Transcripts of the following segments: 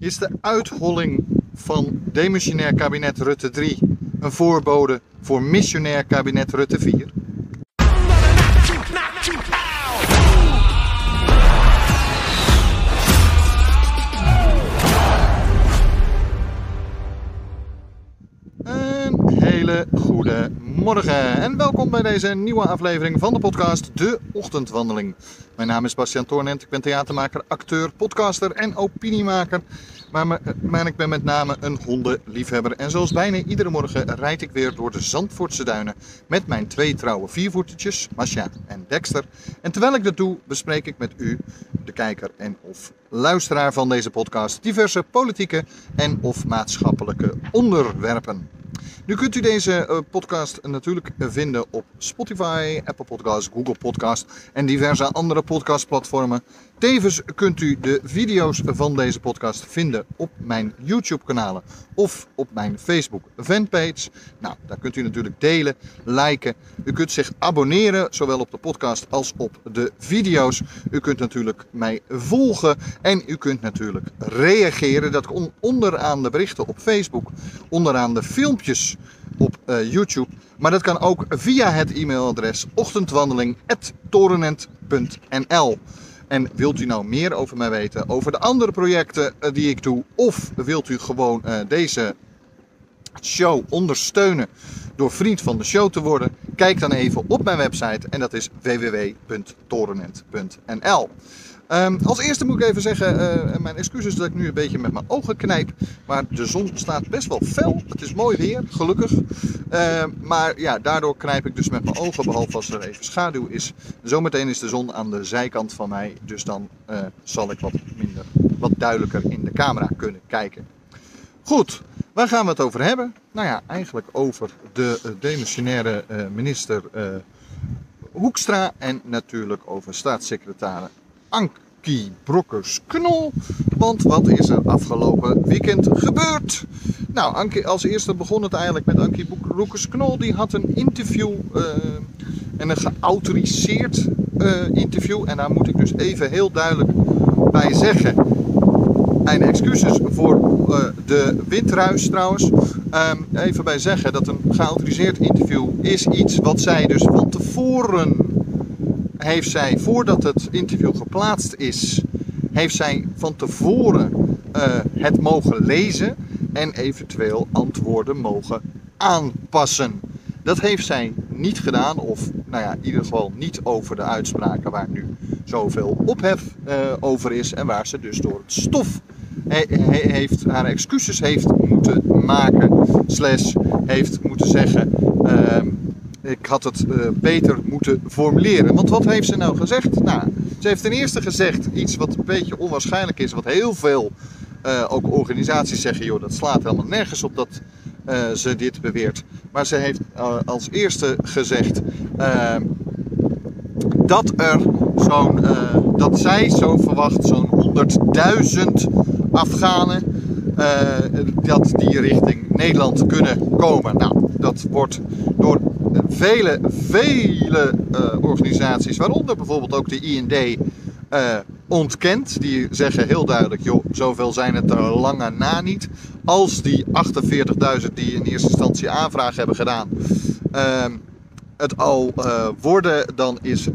Is de uitholling van demissionair kabinet Rutte 3 een voorbode voor missionair kabinet Rutte 4? Goede morgen en welkom bij deze nieuwe aflevering van de podcast De Ochtendwandeling. Mijn naam is Bastiaan Toornent, ik ben theatermaker, acteur, podcaster en opiniemaker. Maar, maar ik ben met name een hondenliefhebber. En zoals bijna iedere morgen rijd ik weer door de Zandvoortse duinen met mijn twee trouwe viervoetertjes, Masha en Dexter. En terwijl ik dat doe, bespreek ik met u, de kijker en of luisteraar van deze podcast, diverse politieke en of maatschappelijke onderwerpen. Nu kunt u deze eh, podcast natuurlijk vinden op Spotify, Apple Podcasts, Google Podcast en diverse andere podcastplatformen. Tevens kunt u de video's van deze podcast vinden op mijn YouTube kanalen of op mijn Facebook fanpage. Nou, daar kunt u natuurlijk delen, liken. U kunt zich abonneren, zowel op de podcast als op de video's. U kunt natuurlijk mij volgen en u kunt natuurlijk reageren. Dat onderaan de berichten op Facebook, onderaan de filmpjes op eh, YouTube. Maar dat kan ook via het e-mailadres ochtendwandeling.torenent.nl. En wilt u nou meer over mij weten, over de andere projecten eh, die ik doe, of wilt u gewoon eh, deze show ondersteunen door vriend van de show te worden? Kijk dan even op mijn website en dat is www.torenent.nl. Ehm, als eerste moet ik even zeggen, eh, mijn excuses dat ik nu een beetje met mijn ogen knijp. Maar de zon staat best wel fel. Het is mooi weer, gelukkig. Ehm, maar ja, daardoor knijp ik dus met mijn ogen, behalve als er even schaduw is. Zometeen is de zon aan de zijkant van mij, dus dan eh, zal ik wat minder, wat duidelijker in de camera kunnen kijken. Goed, waar gaan we het over hebben? Nou ja, eigenlijk over de eh, demissionaire eh, minister eh, Hoekstra en natuurlijk over staatssecretaris Ankie Brokkers-Knol. Want wat is er afgelopen weekend gebeurd? Nou, Ankie, als eerste begon het eigenlijk met Ankie Brokkers-Knol. Die had een interview en een geautoriseerd interview. En daar moet ik dus even heel duidelijk bij zeggen. Mijn excuses voor eh, de windruis trouwens. Ehm, even bij zeggen dat een geautoriseerd interview is iets wat zij dus van tevoren heeft zij, voordat het interview geplaatst is, heeft zij van tevoren eh, het mogen lezen en eventueel antwoorden mogen aanpassen. Dat heeft zij niet gedaan, of nou ja, in ieder geval niet over de uitspraken waar nu zoveel ophef eh, over is en waar ze dus door het stof he- heeft, haar excuses heeft moeten maken, slash heeft moeten zeggen. ehm, ik had het eh, beter moeten formuleren. Want wat heeft ze nou gezegd? Nou, ze heeft ten eerste gezegd iets wat een beetje onwaarschijnlijk is, wat heel veel eh, ook organisaties zeggen, joh, dat slaat helemaal nergens op dat eh, ze dit beweert. Maar ze heeft als eerste gezegd eh, dat er zo'n, dat zij zo verwacht zo'n 100.000 Afghanen eh, dat die richting Nederland kunnen komen. Nou, dat wordt door vele, vele eh, organisaties, waaronder bijvoorbeeld ook de IND, eh, ontkend. Die zeggen heel duidelijk, joh, zoveel zijn het er lange na niet. Als die 48.000 die in eerste instantie aanvraag hebben gedaan, ehm, het al worden, dan is,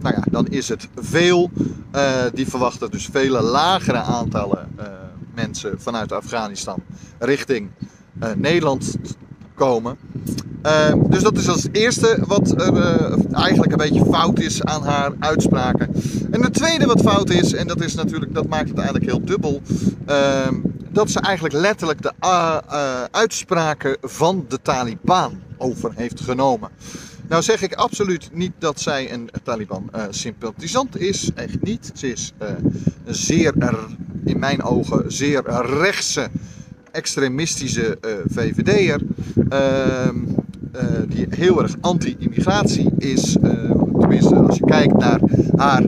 nou ja, dan is het veel. Eh, die verwachten dus vele lagere aantallen eh, mensen vanuit Afghanistan richting eh, Nederland komen. Dus dat is als eerste wat er eigenlijk een beetje fout is aan haar uitspraken. En het tweede wat fout is, en dat is natuurlijk, dat maakt het eigenlijk heel dubbel. eh, dat ze eigenlijk letterlijk de ah, uitspraken van de Taliban over heeft genomen. Nou zeg ik absoluut niet dat zij een Taliban-sympathisant is. Echt niet. Ze is eh, een zeer, er- in mijn ogen, zeer rechtse, extremistische eh, VVD'er. Ehm, eh, die heel erg anti-immigratie is. Eh, tenminste, als je kijkt naar haar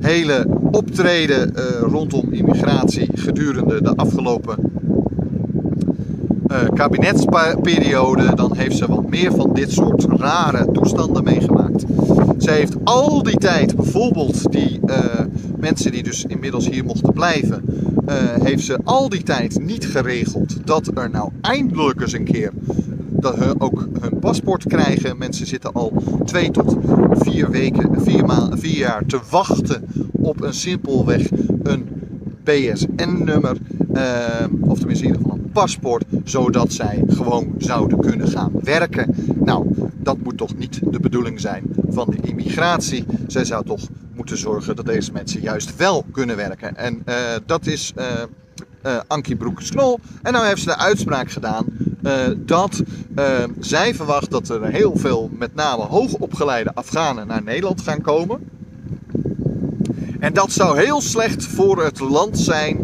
hele optreden eh, rondom immigratie gedurende de afgelopen eh, kabinetsperiode, dan heeft ze wat meer van dit soort rare toestanden meegemaakt. Ze heeft al die tijd bijvoorbeeld die eh, mensen die dus inmiddels hier mochten blijven, heeft ze al die tijd niet geregeld dat er nou eindelijk eens een keer dat hun ook hun paspoort krijgen. Mensen zitten al twee tot vier weken, vier, maanden, vier jaar te wachten op een simpelweg een BSN-nummer. Uh, of tenminste in paspoort, zodat zij gewoon zouden kunnen gaan werken. Nou, dat moet toch niet de bedoeling zijn van de immigratie. Zij zou toch moeten zorgen dat deze mensen juist wel kunnen werken. En uh, dat is uh, uh, Ankie Broekers-Knol. En nou heeft ze de uitspraak gedaan dat zij verwacht dat er heel veel, met name hoogopgeleide Afghanen, naar Nederland gaan komen. En dat zou heel slecht voor het land zijn.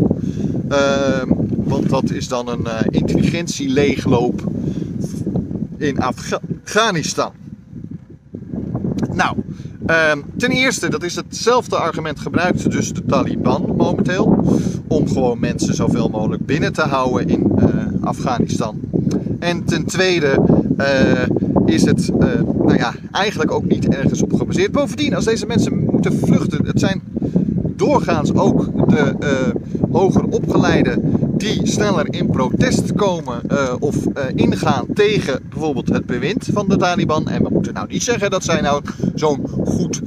Uh, want dat is dan een uh, intelligentieleegloop in Afghanistan. Nou, uh, ten eerste, dat is hetzelfde argument gebruikt dus de Taliban momenteel. Om gewoon mensen zoveel mogelijk binnen te houden in uh, Afghanistan. En ten tweede is het nou ja, eigenlijk ook niet ergens op gebaseerd. Bovendien, als deze mensen moeten vluchten, het zijn doorgaans ook de hoger opgeleiden die sneller in protest komen uh, of uh, ingaan tegen bijvoorbeeld het bewind van de Taliban. En we moeten nou niet zeggen dat zij nou zo'n goed,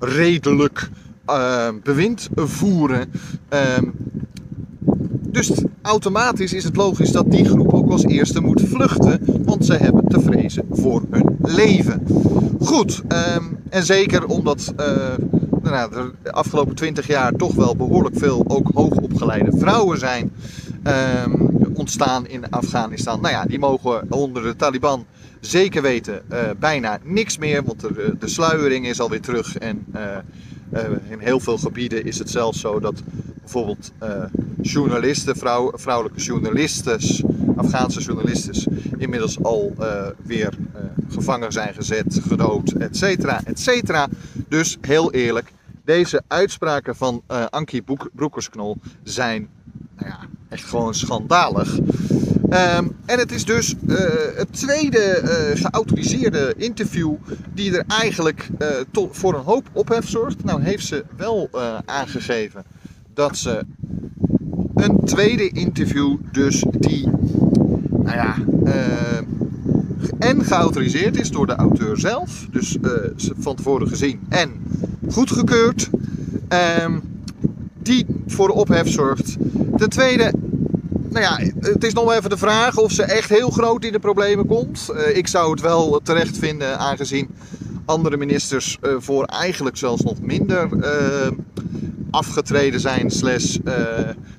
redelijk bewind voeren. Ehm, dus automatisch is het logisch dat die groep ook als eerste moet vluchten, want ze hebben te vrezen voor hun leven. Goed, um, en zeker omdat de afgelopen 20 jaar toch wel behoorlijk veel ook hoogopgeleide vrouwen zijn um, ontstaan in Afghanistan. Nou ja, die mogen onder de Taliban zeker weten uh, bijna niks meer, want de, de sluiering is alweer terug. En uh, in heel veel gebieden is het zelfs zo dat bijvoorbeeld journalisten, vrouw, vrouwelijke journalisten, Afghaanse journalisten, inmiddels al weer gevangen zijn gezet, gedood, et cetera, et cetera. Dus heel eerlijk, deze uitspraken van uh, Ankie Broekersknol zijn nou ja, echt gewoon schandalig. Um, en het is dus uh, het tweede uh, geautoriseerde interview die er eigenlijk voor een hoop ophef zorgt. Nou heeft ze wel aangegeven dat ze een tweede interview dus die, nou ja, en geautoriseerd is door de auteur zelf. Dus van tevoren gezien en goedgekeurd. Um, die voor de ophef zorgt. Ten tweede, nou ja, het is nog even de vraag of ze echt heel groot in de problemen komt. Uh, ik zou het wel terecht vinden, aangezien andere ministers uh, voor eigenlijk zelfs nog minder uh, afgetreden zijn, slash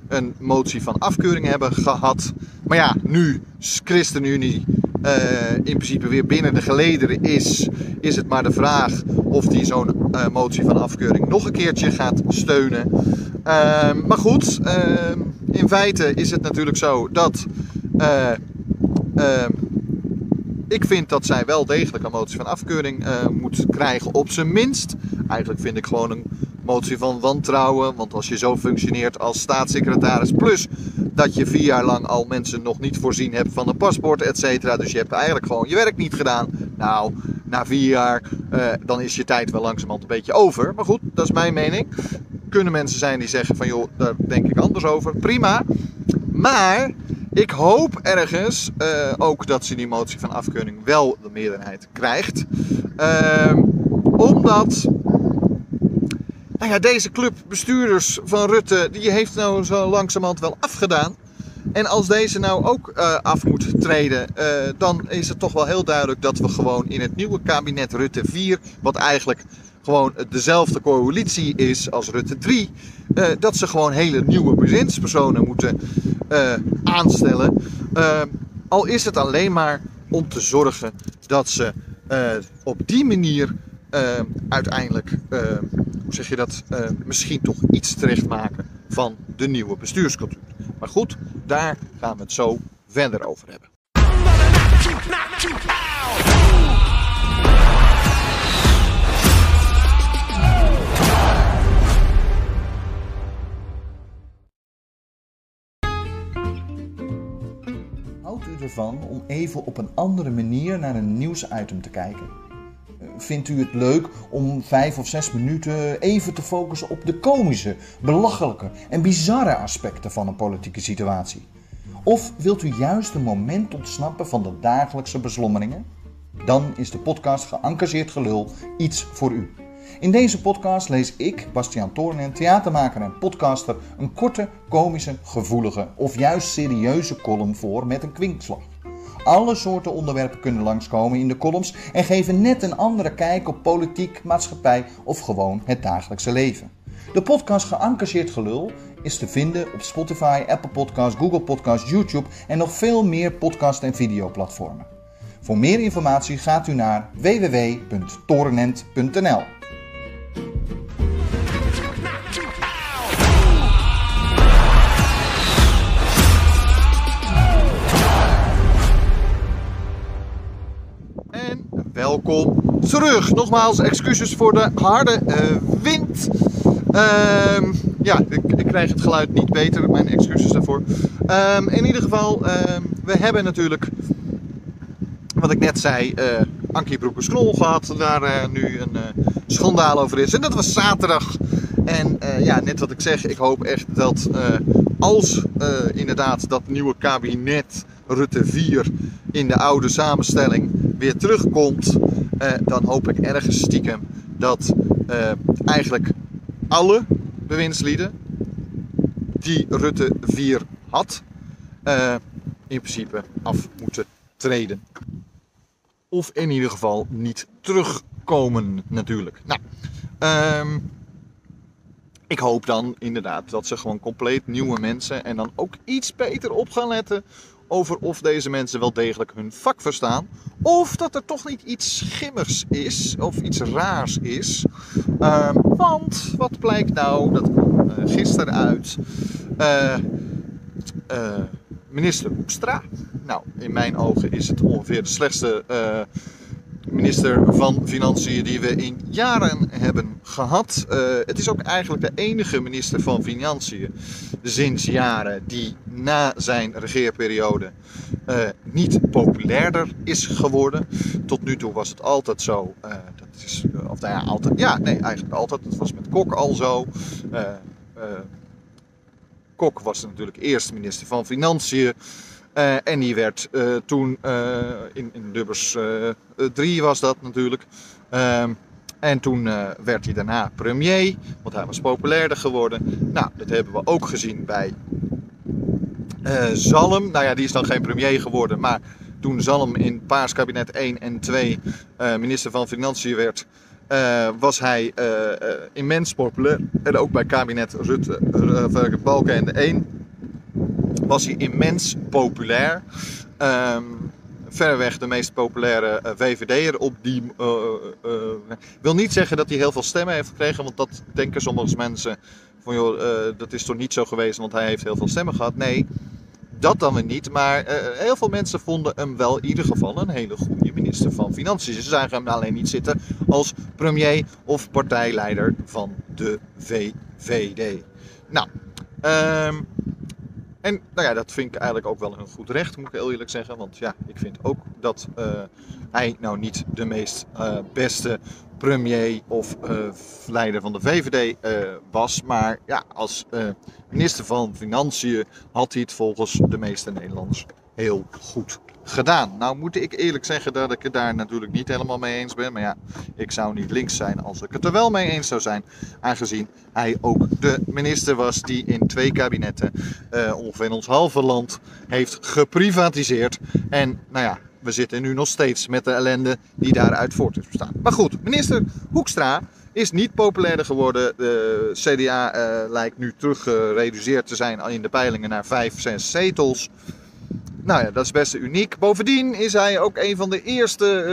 een motie van afkeuring hebben gehad. Maar ja, nu ChristenUnie uh, in principe weer binnen de gelederen is, is het maar de vraag of die zo'n uh, motie van afkeuring nog een keertje gaat steunen. Uh, maar goed, ehm, in feite is het natuurlijk zo dat eh, ehm, ik vind dat zij wel degelijk een motie van afkeuring moet krijgen, op zijn minst. Eigenlijk vind ik gewoon een motie van wantrouwen. Want als je zo functioneert als staatssecretaris, plus dat je vier jaar lang al mensen nog niet voorzien hebt van een paspoort, et cetera. Dus je hebt eigenlijk gewoon je werk niet gedaan. Nou, na vier jaar, uh, dan is je tijd wel langzamerhand een beetje over. Maar goed, dat is mijn mening. Kunnen mensen zijn die zeggen van joh, daar denk ik anders over. Prima. Maar ik hoop ergens uh, ook dat ze die motie van afkeuring wel de meerderheid krijgt. Uh, omdat nou ja, deze club bestuurders van Rutte, die heeft nou zo langzamerhand wel afgedaan. En als deze nou ook uh, af moet treden, uh, dan is het toch wel heel duidelijk dat we gewoon in het nieuwe kabinet Rutte 4, wat eigenlijk gewoon dezelfde coalitie is als Rutte 3, uh, eh, dat ze gewoon hele nieuwe bezinspersonen moeten aanstellen. al is het alleen maar om te zorgen dat ze op die manier uiteindelijk hoe zeg je dat, uh, misschien toch iets terecht maken van de nieuwe bestuurscultuur. Maar goed, daar gaan we het zo verder over hebben. Houdt u ervan om even op een andere manier naar een nieuwsitem te kijken? Vindt u het leuk om vijf of zes minuten even te focussen op de komische, belachelijke en bizarre aspecten van een politieke situatie? Of wilt u juist een moment ontsnappen van de dagelijkse beslommeringen? Dan is de podcast Geëngageerd Gelul iets voor u. In deze podcast lees ik, Bastiaan Toornen, theatermaker en podcaster, een korte, komische, gevoelige of juist serieuze column voor met een kwinkslag. Alle soorten onderwerpen kunnen langskomen in de columns en geven net een andere kijk op politiek, maatschappij of gewoon het dagelijkse leven. De podcast Geëngageerd Gelul is te vinden op Spotify, Apple Podcasts, Google Podcasts, YouTube en nog veel meer podcast- en videoplatformen. Voor meer informatie gaat u naar www.torenent.nl. terug. Nogmaals, excuses voor de harde eh, wind. Ehm, ja, ik, ik, krijg het geluid niet beter. Mijn excuses daarvoor. Ehm, in ieder geval, ehm, we hebben natuurlijk, wat ik net zei, uh, Ankie Broekers-Knol gehad. Daar uh, nu een schandaal over is. En dat was zaterdag. En ja, net wat ik zeg, ik hoop echt dat als inderdaad dat nieuwe kabinet Rutte 4 in de oude samenstelling weer terugkomt, uh, dan hoop ik ergens stiekem dat uh, eigenlijk alle bewindslieden die Rutte 4 had, uh, in principe af moeten treden. Of in ieder geval niet terugkomen natuurlijk. Nou, um, ik hoop dan inderdaad dat ze gewoon compleet nieuwe mensen en dan ook iets beter op gaan letten over of deze mensen wel degelijk hun vak verstaan. Of dat er toch niet iets schimmigs is of iets raars is. Uh, want wat blijkt nou, dat kwam uh, gisteren uit. Uh, minister Hoekstra. Nou, in mijn ogen is het ongeveer de slechtste minister van Financiën die we in jaren hebben gehad. Uh, het is ook eigenlijk de enige minister van Financiën sinds jaren die na zijn regeerperiode uh, niet populairder is geworden. Tot nu toe was het altijd zo. Uh, dat is, of nou ja, altijd. Ja, nee, eigenlijk altijd. Het was met Kok al zo. Kok was natuurlijk eerst minister van Financiën. Uh, en die werd uh, toen uh, in, in Lubbers 3 was dat natuurlijk. Ehm, en toen werd hij daarna premier, want hij was populairder geworden. Nou, dat hebben we ook gezien bij Zalm. Nou ja, die is dan geen premier geworden, maar toen Zalm in Paars kabinet 1 en 2 minister van Financiën werd, was hij immens populair. En ook bij kabinet Rutte, Balkenende 1 was hij immens populair. Um, verreweg de meest populaire uh, VVD'er op die. Uh, wil niet zeggen dat hij heel veel stemmen heeft gekregen, want dat denken sommige mensen van joh, dat is toch niet zo geweest, want hij heeft heel veel stemmen gehad. Nee, dat dan weer niet. Maar heel veel mensen vonden hem wel in ieder geval een hele goede minister van Financiën. Ze zagen hem alleen niet zitten als premier of partijleider van de VVD. Nou, um, en nou ja, dat vind ik eigenlijk ook wel een goed recht, moet ik heel eerlijk zeggen. Want ja, ik vind ook dat uh, hij nou niet de meest uh, beste premier of uh, leider van de VVD was. Maar ja, als minister van Financiën had hij het volgens de meeste Nederlanders heel goed gedaan. Nou moet ik eerlijk zeggen dat ik het daar natuurlijk niet helemaal mee eens ben. Maar ja, ik zou niet links zijn als ik het er wel mee eens zou zijn. Aangezien hij ook de minister was die in twee kabinetten uh, ongeveer ons halve land heeft geprivatiseerd. En nou ja, we zitten nu nog steeds met de ellende die daaruit voort is bestaan. Maar goed, minister Hoekstra is niet populairder geworden. De CDA uh, lijkt nu teruggereduceerd te zijn in de peilingen naar 5, 6 zetels. Nou ja, dat is best uniek. Bovendien is hij ook een van de eerste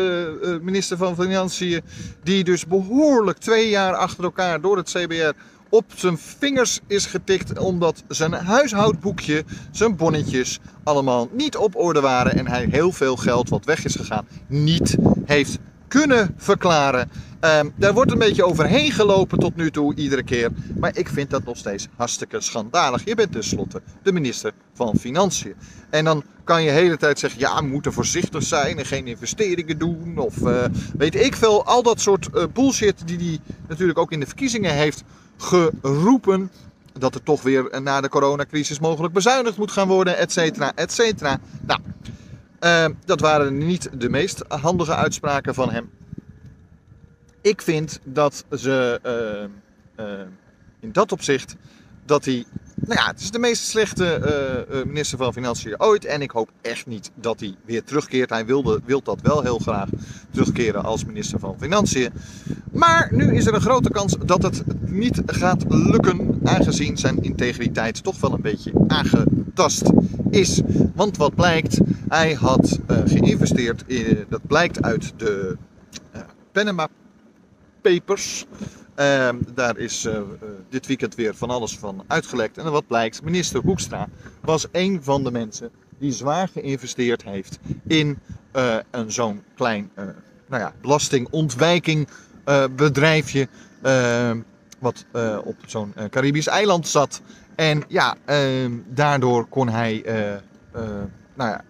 uh, minister van Financiën die dus behoorlijk twee jaar achter elkaar door het CBR op zijn vingers is getikt omdat zijn huishoudboekje, zijn bonnetjes allemaal niet op orde waren en hij heel veel geld wat weg is gegaan niet heeft kunnen verklaren. Ehm, daar wordt een beetje overheen gelopen tot nu toe, iedere keer. Maar ik vind dat nog steeds hartstikke schandalig. Je bent tenslotte de minister van Financiën. En dan kan je de hele tijd zeggen: ja, we moeten voorzichtig zijn en geen investeringen doen. Of eh, weet ik veel. Al dat soort uh, bullshit die hij natuurlijk ook in de verkiezingen heeft geroepen. Dat er toch weer na de coronacrisis mogelijk bezuinigd moet gaan worden, et cetera, et cetera. Nou, uh, dat waren niet de meest handige uitspraken van hem. Ik vind dat ze uh, uh, in dat opzicht dat hij. Nou ja, het is de meest slechte uh, minister van Financiën ooit. En ik hoop echt niet dat hij weer terugkeert. Hij wilde, wil dat wel heel graag terugkeren als minister van Financiën. Maar nu is er een grote kans dat het niet gaat lukken. Aangezien zijn integriteit toch wel een beetje aangetast is. Want wat blijkt, hij had geïnvesteerd in. Dat blijkt uit de Panama Papers. Uh, daar is uh, dit weekend weer van alles van uitgelekt. En wat blijkt, minister Hoekstra was een van de mensen die zwaar geïnvesteerd heeft in uh, een zo'n klein nou ja, belastingontwijking bedrijfje. Ehm, wat op zo'n Caribisch eiland zat. En ja, ehm, daardoor kon hij, nou ja,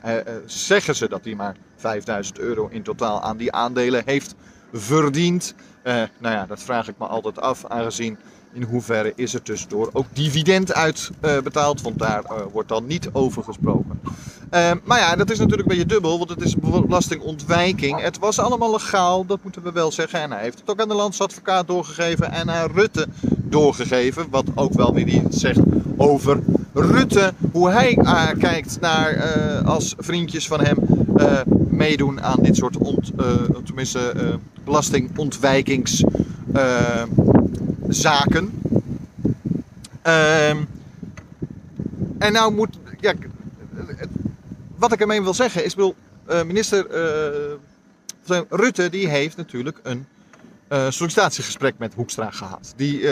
zeggen ze dat hij maar 5000 euro in totaal aan die aandelen heeft verdiend. Uh, nou ja, dat vraag ik me altijd af, aangezien in hoeverre is er tussendoor ook dividend uitbetaald, uh, want daar uh, wordt dan niet over gesproken. maar ja, dat is natuurlijk een beetje dubbel, want het is belastingontwijking. Het was allemaal legaal, dat moeten we wel zeggen. En hij heeft het ook aan de landsadvocaat doorgegeven en aan Rutte doorgegeven. Wat ook wel weer iets zegt over Rutte. Hoe hij kijkt naar, als vriendjes van hem, meedoen aan dit soort ont, tenminste belastingontwijkingszaken. Uh, en nou moet. Ja, wat ik ermee wil zeggen is, bedoel, minister Rutte die heeft natuurlijk een uh, sollicitatiegesprek met Hoekstra gehad. Die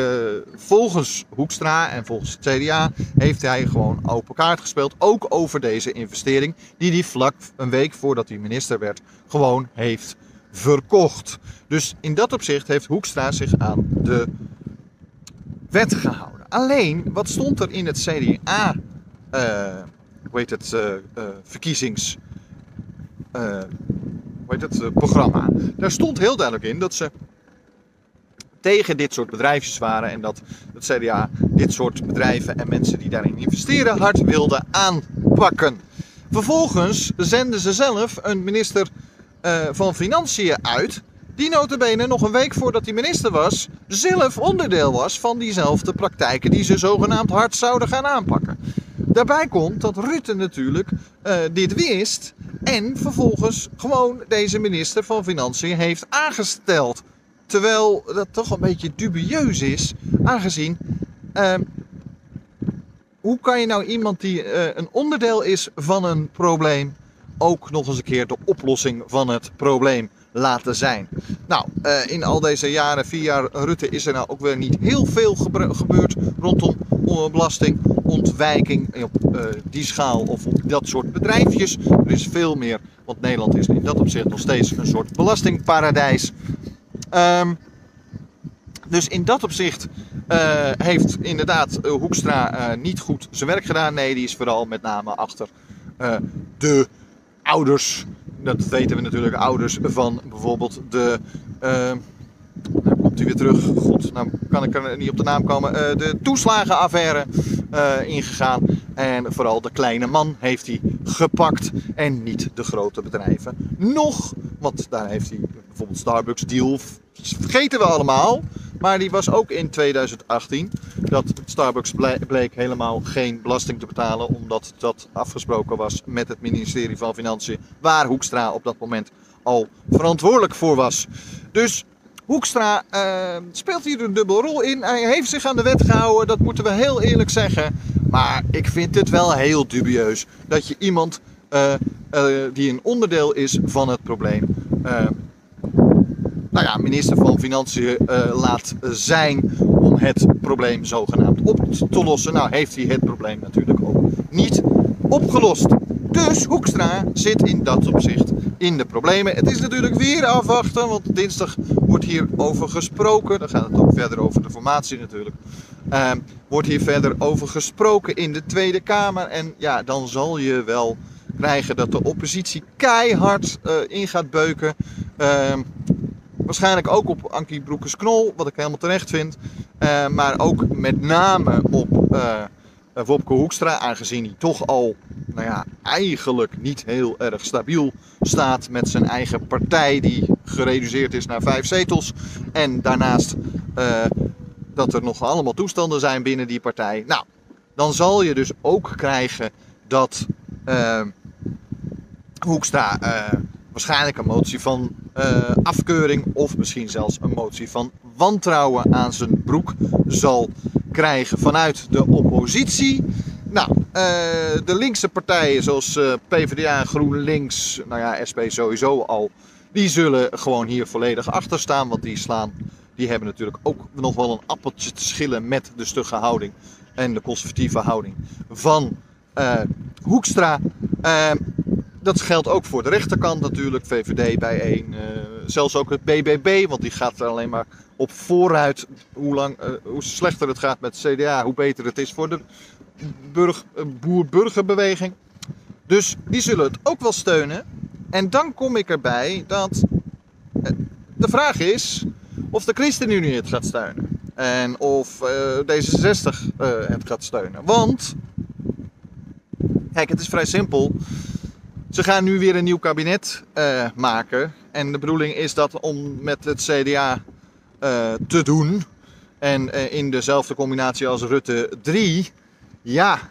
volgens Hoekstra en volgens het CDA heeft hij gewoon open kaart gespeeld. Ook over deze investering die hij vlak een week voordat hij minister werd gewoon heeft verkocht. Dus in dat opzicht heeft Hoekstra zich aan de wet gehouden. Alleen, wat stond er in het CDA, uh, heet het, verkiezings... het, programma. Daar stond heel duidelijk in dat ze tegen dit soort bedrijfjes waren en dat het CDA dit soort bedrijven en mensen die daarin investeren hard wilde aanpakken. Vervolgens zenden ze zelf een minister uh, van Financiën uit. Die notabene nog een week voordat hij minister was, zelf onderdeel was van diezelfde praktijken die ze zogenaamd hard zouden gaan aanpakken. Daarbij komt dat Rutte natuurlijk uh, dit wist en vervolgens gewoon deze minister van Financiën heeft aangesteld. Terwijl dat toch een beetje dubieus is, aangezien. Uh, hoe kan je nou iemand die uh, een onderdeel is van een probleem ook nog eens een keer de oplossing van het probleem laten zijn. Nou, uh, in al deze jaren, vier jaar Rutte, is er nou ook weer niet heel veel gebeurd rondom belastingontwijking op uh, die schaal of op dat soort bedrijfjes. Er is veel meer, want Nederland is in dat opzicht nog steeds een soort belastingparadijs. Um, dus in dat opzicht uh, heeft inderdaad Hoekstra niet goed zijn werk gedaan. Nee, die is vooral met name achter de ouders, dat weten we natuurlijk, ouders van bijvoorbeeld de. Nou komt hij weer terug. God, nou kan ik er niet op de naam komen. De toeslagenaffaire ingegaan. En vooral de kleine man heeft hij gepakt. En niet de grote bedrijven. Nog, want daar heeft hij bijvoorbeeld Starbucks deal. Vergeten we allemaal. Maar die was ook in 2018 dat Starbucks bleek helemaal geen belasting te betalen, omdat dat afgesproken was met het ministerie van Financiën, waar Hoekstra op dat moment al verantwoordelijk voor was. Dus Hoekstra uh, speelt hier een dubbele rol in. Hij heeft zich aan de wet gehouden, dat moeten we heel eerlijk zeggen. Maar ik vind het wel heel dubieus dat je iemand uh, uh, die een onderdeel is van het probleem nou minister van Financiën uh, laat zijn om het probleem zogenaamd op te lossen. Nou heeft hij het probleem natuurlijk ook niet opgelost. Dus Hoekstra zit in dat opzicht in de problemen. Het is natuurlijk weer afwachten, want dinsdag wordt hier over gesproken. Dan gaat het ook verder over de formatie natuurlijk. Ehm, wordt hier verder over gesproken in de Tweede Kamer. En ja, dan zal je wel krijgen dat de oppositie keihard uh, in gaat beuken. Ehm, waarschijnlijk ook op Ankie Broekers-Knol, wat ik helemaal terecht vind. Uh, maar ook met name op uh, Wopke Hoekstra, aangezien hij toch al nou ja, eigenlijk niet heel erg stabiel staat met zijn eigen partij, die gereduceerd is naar vijf zetels. En daarnaast dat er nog allemaal toestanden zijn binnen die partij. Nou, dan zal je dus ook krijgen dat uh, Hoekstra waarschijnlijk een motie van uh, afkeuring of misschien zelfs een motie van wantrouwen aan zijn broek zal krijgen vanuit de oppositie. Nou, uh, de linkse partijen zoals uh, PvdA, GroenLinks, nou ja, SP sowieso al, die zullen gewoon hier volledig achter staan. Want die slaan, die hebben natuurlijk ook nog wel een appeltje te schillen met de stugge houding en de conservatieve houding van Hoekstra. Dat geldt ook voor de rechterkant natuurlijk, VVD bijeen, zelfs ook het BBB, want die gaat er alleen maar op vooruit. Hoe, lang, hoe slechter het gaat met CDA, hoe beter het is voor de burg, boer-burgerbeweging. Dus die zullen het ook wel steunen. En dan kom ik erbij dat de vraag is of de ChristenUnie het gaat steunen. En of uh, D66 uh, het gaat steunen. Want, kijk, het is vrij simpel. Ze gaan nu weer een nieuw kabinet uh, maken. En de bedoeling is dat om met het CDA uh, te doen. En in dezelfde combinatie als Rutte 3 ja,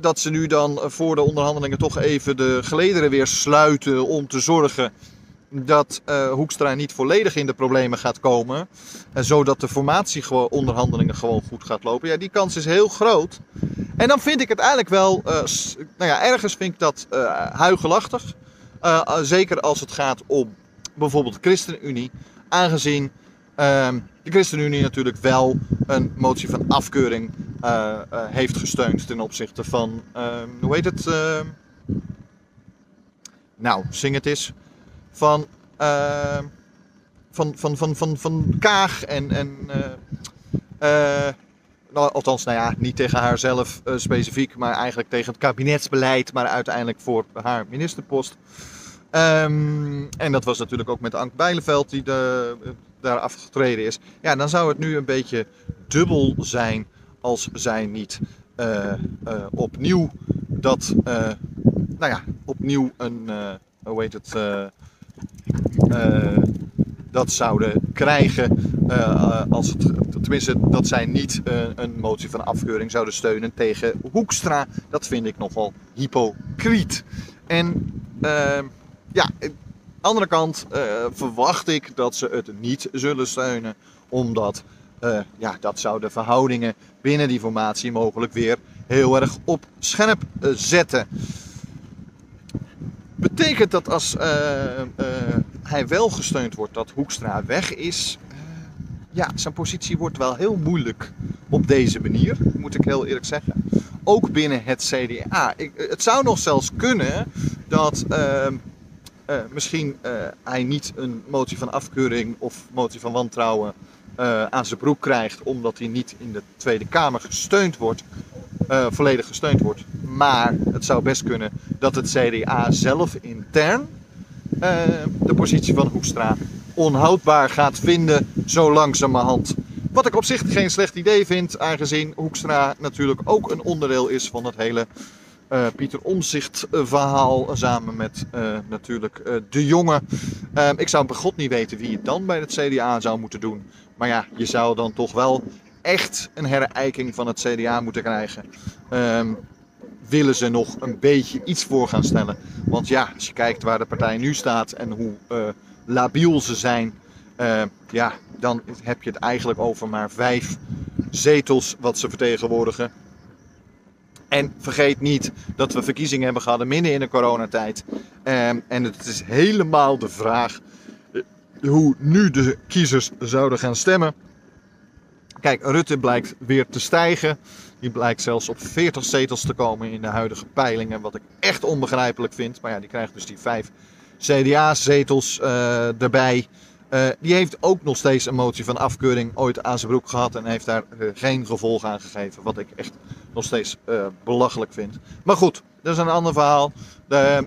dat ze nu dan voor de onderhandelingen toch even de gelederen weer sluiten om te zorgen dat uh, Hoekstra niet volledig in de problemen gaat komen. En zodat de formatieonderhandelingen gewoon goed gaat lopen. Ja, die kans is heel groot. En dan vind ik het eigenlijk wel, uh, nou ja, ergens vind ik dat uh, huigelachtig. zeker als het gaat om bijvoorbeeld de ChristenUnie. Aangezien ehm, de ChristenUnie natuurlijk wel een motie van afkeuring heeft gesteund ten opzichte van, uh, hoe heet het? nou, zing het eens. Van, van, van, van, van, van Kaag en, en nou, althans, nou ja, niet tegen haarzelf specifiek, maar eigenlijk tegen het kabinetsbeleid, maar uiteindelijk voor haar ministerpost. Um, en dat was natuurlijk ook met Ank Bijleveld die daar afgetreden is. Ja, dan zou het nu een beetje dubbel zijn als zij niet opnieuw dat, uh, nou ja, opnieuw een, hoe heet het, dat zouden krijgen. als het, tenminste, dat zij niet een motie van afkeuring zouden steunen tegen Hoekstra. Dat vind ik nogal hypocriet. En ja, andere kant verwacht ik dat ze het niet zullen steunen, omdat uh, ja, dat zou de verhoudingen binnen die formatie mogelijk weer heel erg op scherp zetten. Betekent dat als hij wel gesteund wordt dat Hoekstra weg is, ja, zijn positie wordt wel heel moeilijk op deze manier, moet ik heel eerlijk zeggen. Ook binnen het CDA. Ik, het zou nog zelfs kunnen dat uh, misschien uh, hij niet een motie van afkeuring of motie van wantrouwen aan zijn broek krijgt, omdat hij niet in de Tweede Kamer gesteund wordt, volledig gesteund wordt. Maar het zou best kunnen dat het CDA zelf intern de positie van Hoekstra onhoudbaar gaat vinden, zo langzamerhand. Wat ik op zich geen slecht idee vind, aangezien Hoekstra natuurlijk ook een onderdeel is van het hele uh, Pieter Omzicht verhaal samen met natuurlijk De Jonge. Ehm, ik zou bij god niet weten wie het dan bij het CDA zou moeten doen. Maar ja, je zou dan toch wel echt een herijking van het CDA moeten krijgen. Um, willen ze nog een beetje iets voor gaan stellen. Want ja, als je kijkt waar de partij nu staat en hoe labiel ze zijn. ja, dan heb je het eigenlijk over maar vijf zetels wat ze vertegenwoordigen. En vergeet niet dat we verkiezingen hebben gehad midden in de coronatijd. Um, en het is helemaal de vraag eh, hoe nu de kiezers zouden gaan stemmen. Kijk, Rutte blijkt weer te stijgen. Die blijkt zelfs op 40 zetels te komen in de huidige peilingen. Wat ik echt onbegrijpelijk vind. Maar ja, die krijgt dus die vijf CDA-zetels uh, erbij. Uh, die heeft ook nog steeds een motie van afkeuring ooit aan zijn broek gehad en heeft daar uh, geen gevolg aan gegeven. Wat ik echt nog steeds belachelijk vind. Maar goed, dat is een ander verhaal.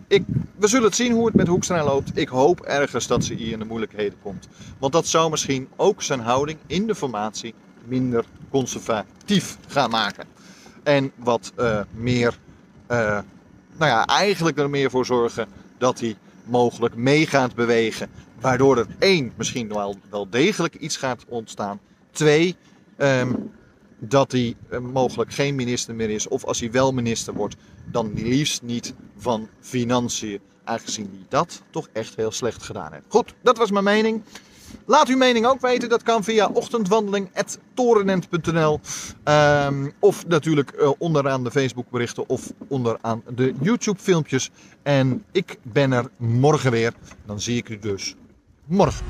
ik, we zullen het zien hoe het met Hoekstra loopt. Ik hoop ergens dat ze hier in de moeilijkheden komt. Want dat zou misschien ook zijn houding in de formatie minder conservatief gaan maken. En wat meer, nou ja, eigenlijk er meer voor zorgen dat hij mogelijk mee gaat bewegen Waardoor er één, misschien wel, wel degelijk iets gaat ontstaan. Twee, um, dat hij uh, mogelijk geen minister meer is. Of als hij wel minister wordt, dan liefst niet van financiën. Aangezien hij dat toch echt heel slecht gedaan heeft. Goed, dat was mijn mening. Laat uw mening ook weten. Dat kan via ochtendwandeling.torenent.nl um, ehm, Of natuurlijk uh, onderaan de Facebook berichten of onderaan de YouTube filmpjes. En ik ben er morgen weer. Dan zie ik u dus morgen.